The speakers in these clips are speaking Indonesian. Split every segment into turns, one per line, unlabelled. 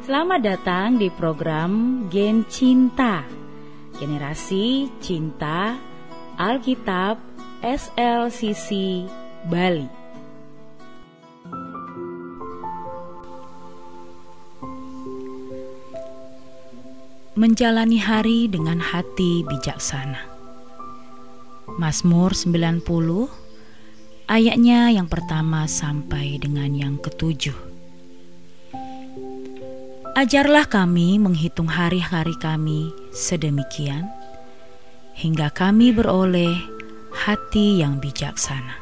Selamat datang di program Gen Cinta. Generasi Cinta Alkitab SLCC Bali. Menjalani hari dengan hati bijaksana. Mazmur 90 ayatnya yang pertama sampai dengan yang ketujuh Ajarlah kami menghitung hari-hari kami sedemikian, hingga kami beroleh hati yang bijaksana.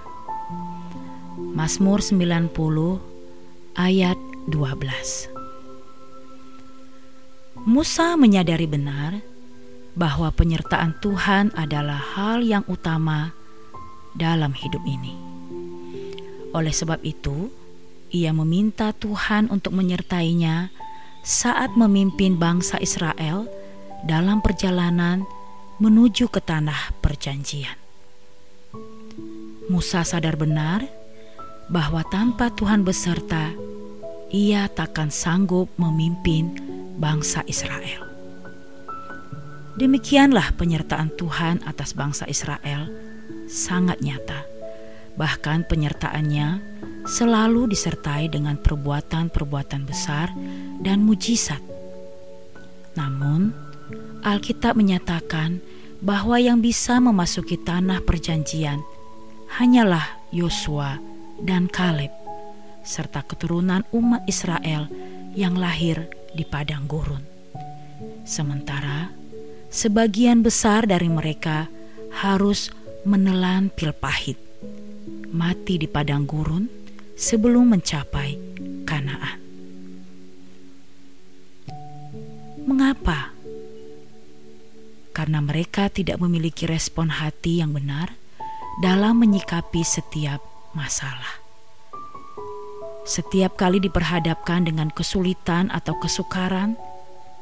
Mazmur 90 ayat 12 Musa menyadari benar bahwa penyertaan Tuhan adalah hal yang utama dalam hidup ini. Oleh sebab itu, ia meminta Tuhan untuk menyertainya saat memimpin bangsa Israel dalam perjalanan menuju ke tanah perjanjian. Musa sadar benar bahwa tanpa Tuhan beserta, ia takkan sanggup memimpin bangsa Israel. Demikianlah penyertaan Tuhan atas bangsa Israel sangat nyata. Bahkan penyertaannya selalu disertai dengan perbuatan-perbuatan besar dan mujizat. Namun, Alkitab menyatakan bahwa yang bisa memasuki tanah perjanjian hanyalah Yosua dan Kaleb, serta keturunan umat Israel yang lahir di padang gurun. Sementara sebagian besar dari mereka harus menelan pil pahit, mati di padang gurun, sebelum mencapai Kanaan. Mengapa? Karena mereka tidak memiliki respon hati yang benar dalam menyikapi setiap masalah. Setiap kali diperhadapkan dengan kesulitan atau kesukaran,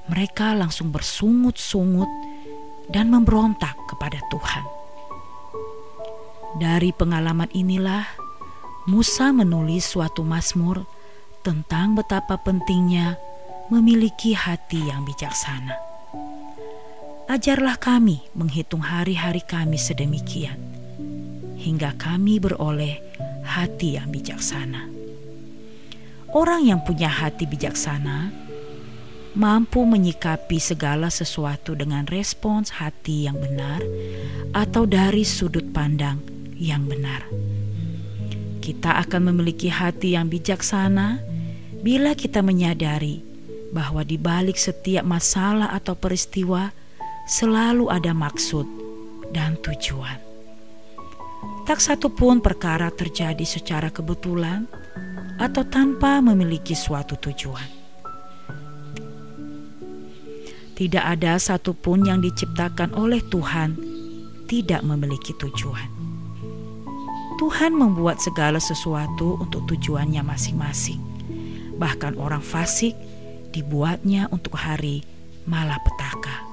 mereka langsung bersungut-sungut dan memberontak kepada Tuhan. Dari pengalaman inilah Musa menulis suatu mazmur tentang betapa pentingnya memiliki hati yang bijaksana. Ajarlah kami menghitung hari-hari kami sedemikian, hingga kami beroleh hati yang bijaksana. Orang yang punya hati bijaksana mampu menyikapi segala sesuatu dengan respons hati yang benar atau dari sudut pandang yang benar kita akan memiliki hati yang bijaksana bila kita menyadari bahwa di balik setiap masalah atau peristiwa selalu ada maksud dan tujuan. Tak satu pun perkara terjadi secara kebetulan atau tanpa memiliki suatu tujuan. Tidak ada satupun yang diciptakan oleh Tuhan tidak memiliki tujuan. Tuhan membuat segala sesuatu untuk tujuannya masing-masing. Bahkan orang fasik dibuatnya untuk hari malapetaka.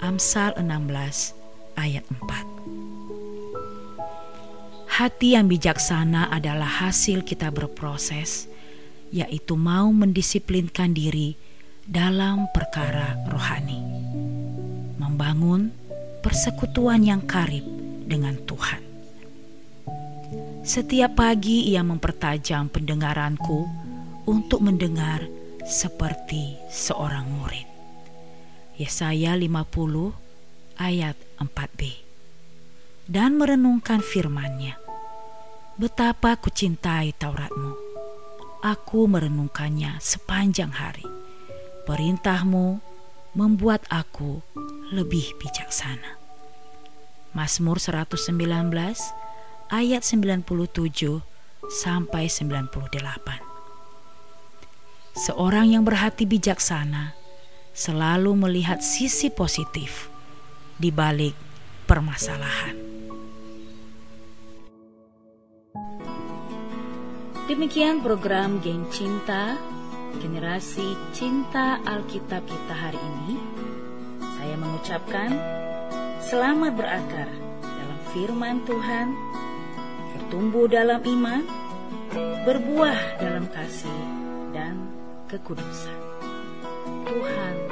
Amsal 16 ayat 4 Hati yang bijaksana adalah hasil kita berproses, yaitu mau mendisiplinkan diri dalam perkara rohani. Membangun persekutuan yang karib dengan Tuhan. Setiap pagi ia mempertajam pendengaranku untuk mendengar seperti seorang murid. Yesaya 50 ayat 4b. Dan merenungkan firman-Nya. Betapa kucintai Tauratmu. Aku merenungkannya sepanjang hari. Perintahmu membuat aku lebih bijaksana. Mazmur 119 ayat 97 sampai 98. Seorang yang berhati bijaksana selalu melihat sisi positif di balik permasalahan. Demikian program Geng Cinta, generasi cinta Alkitab kita hari ini. Saya mengucapkan selamat berakar dalam firman Tuhan tumbuh dalam iman, berbuah dalam kasih dan kekudusan. Tuhan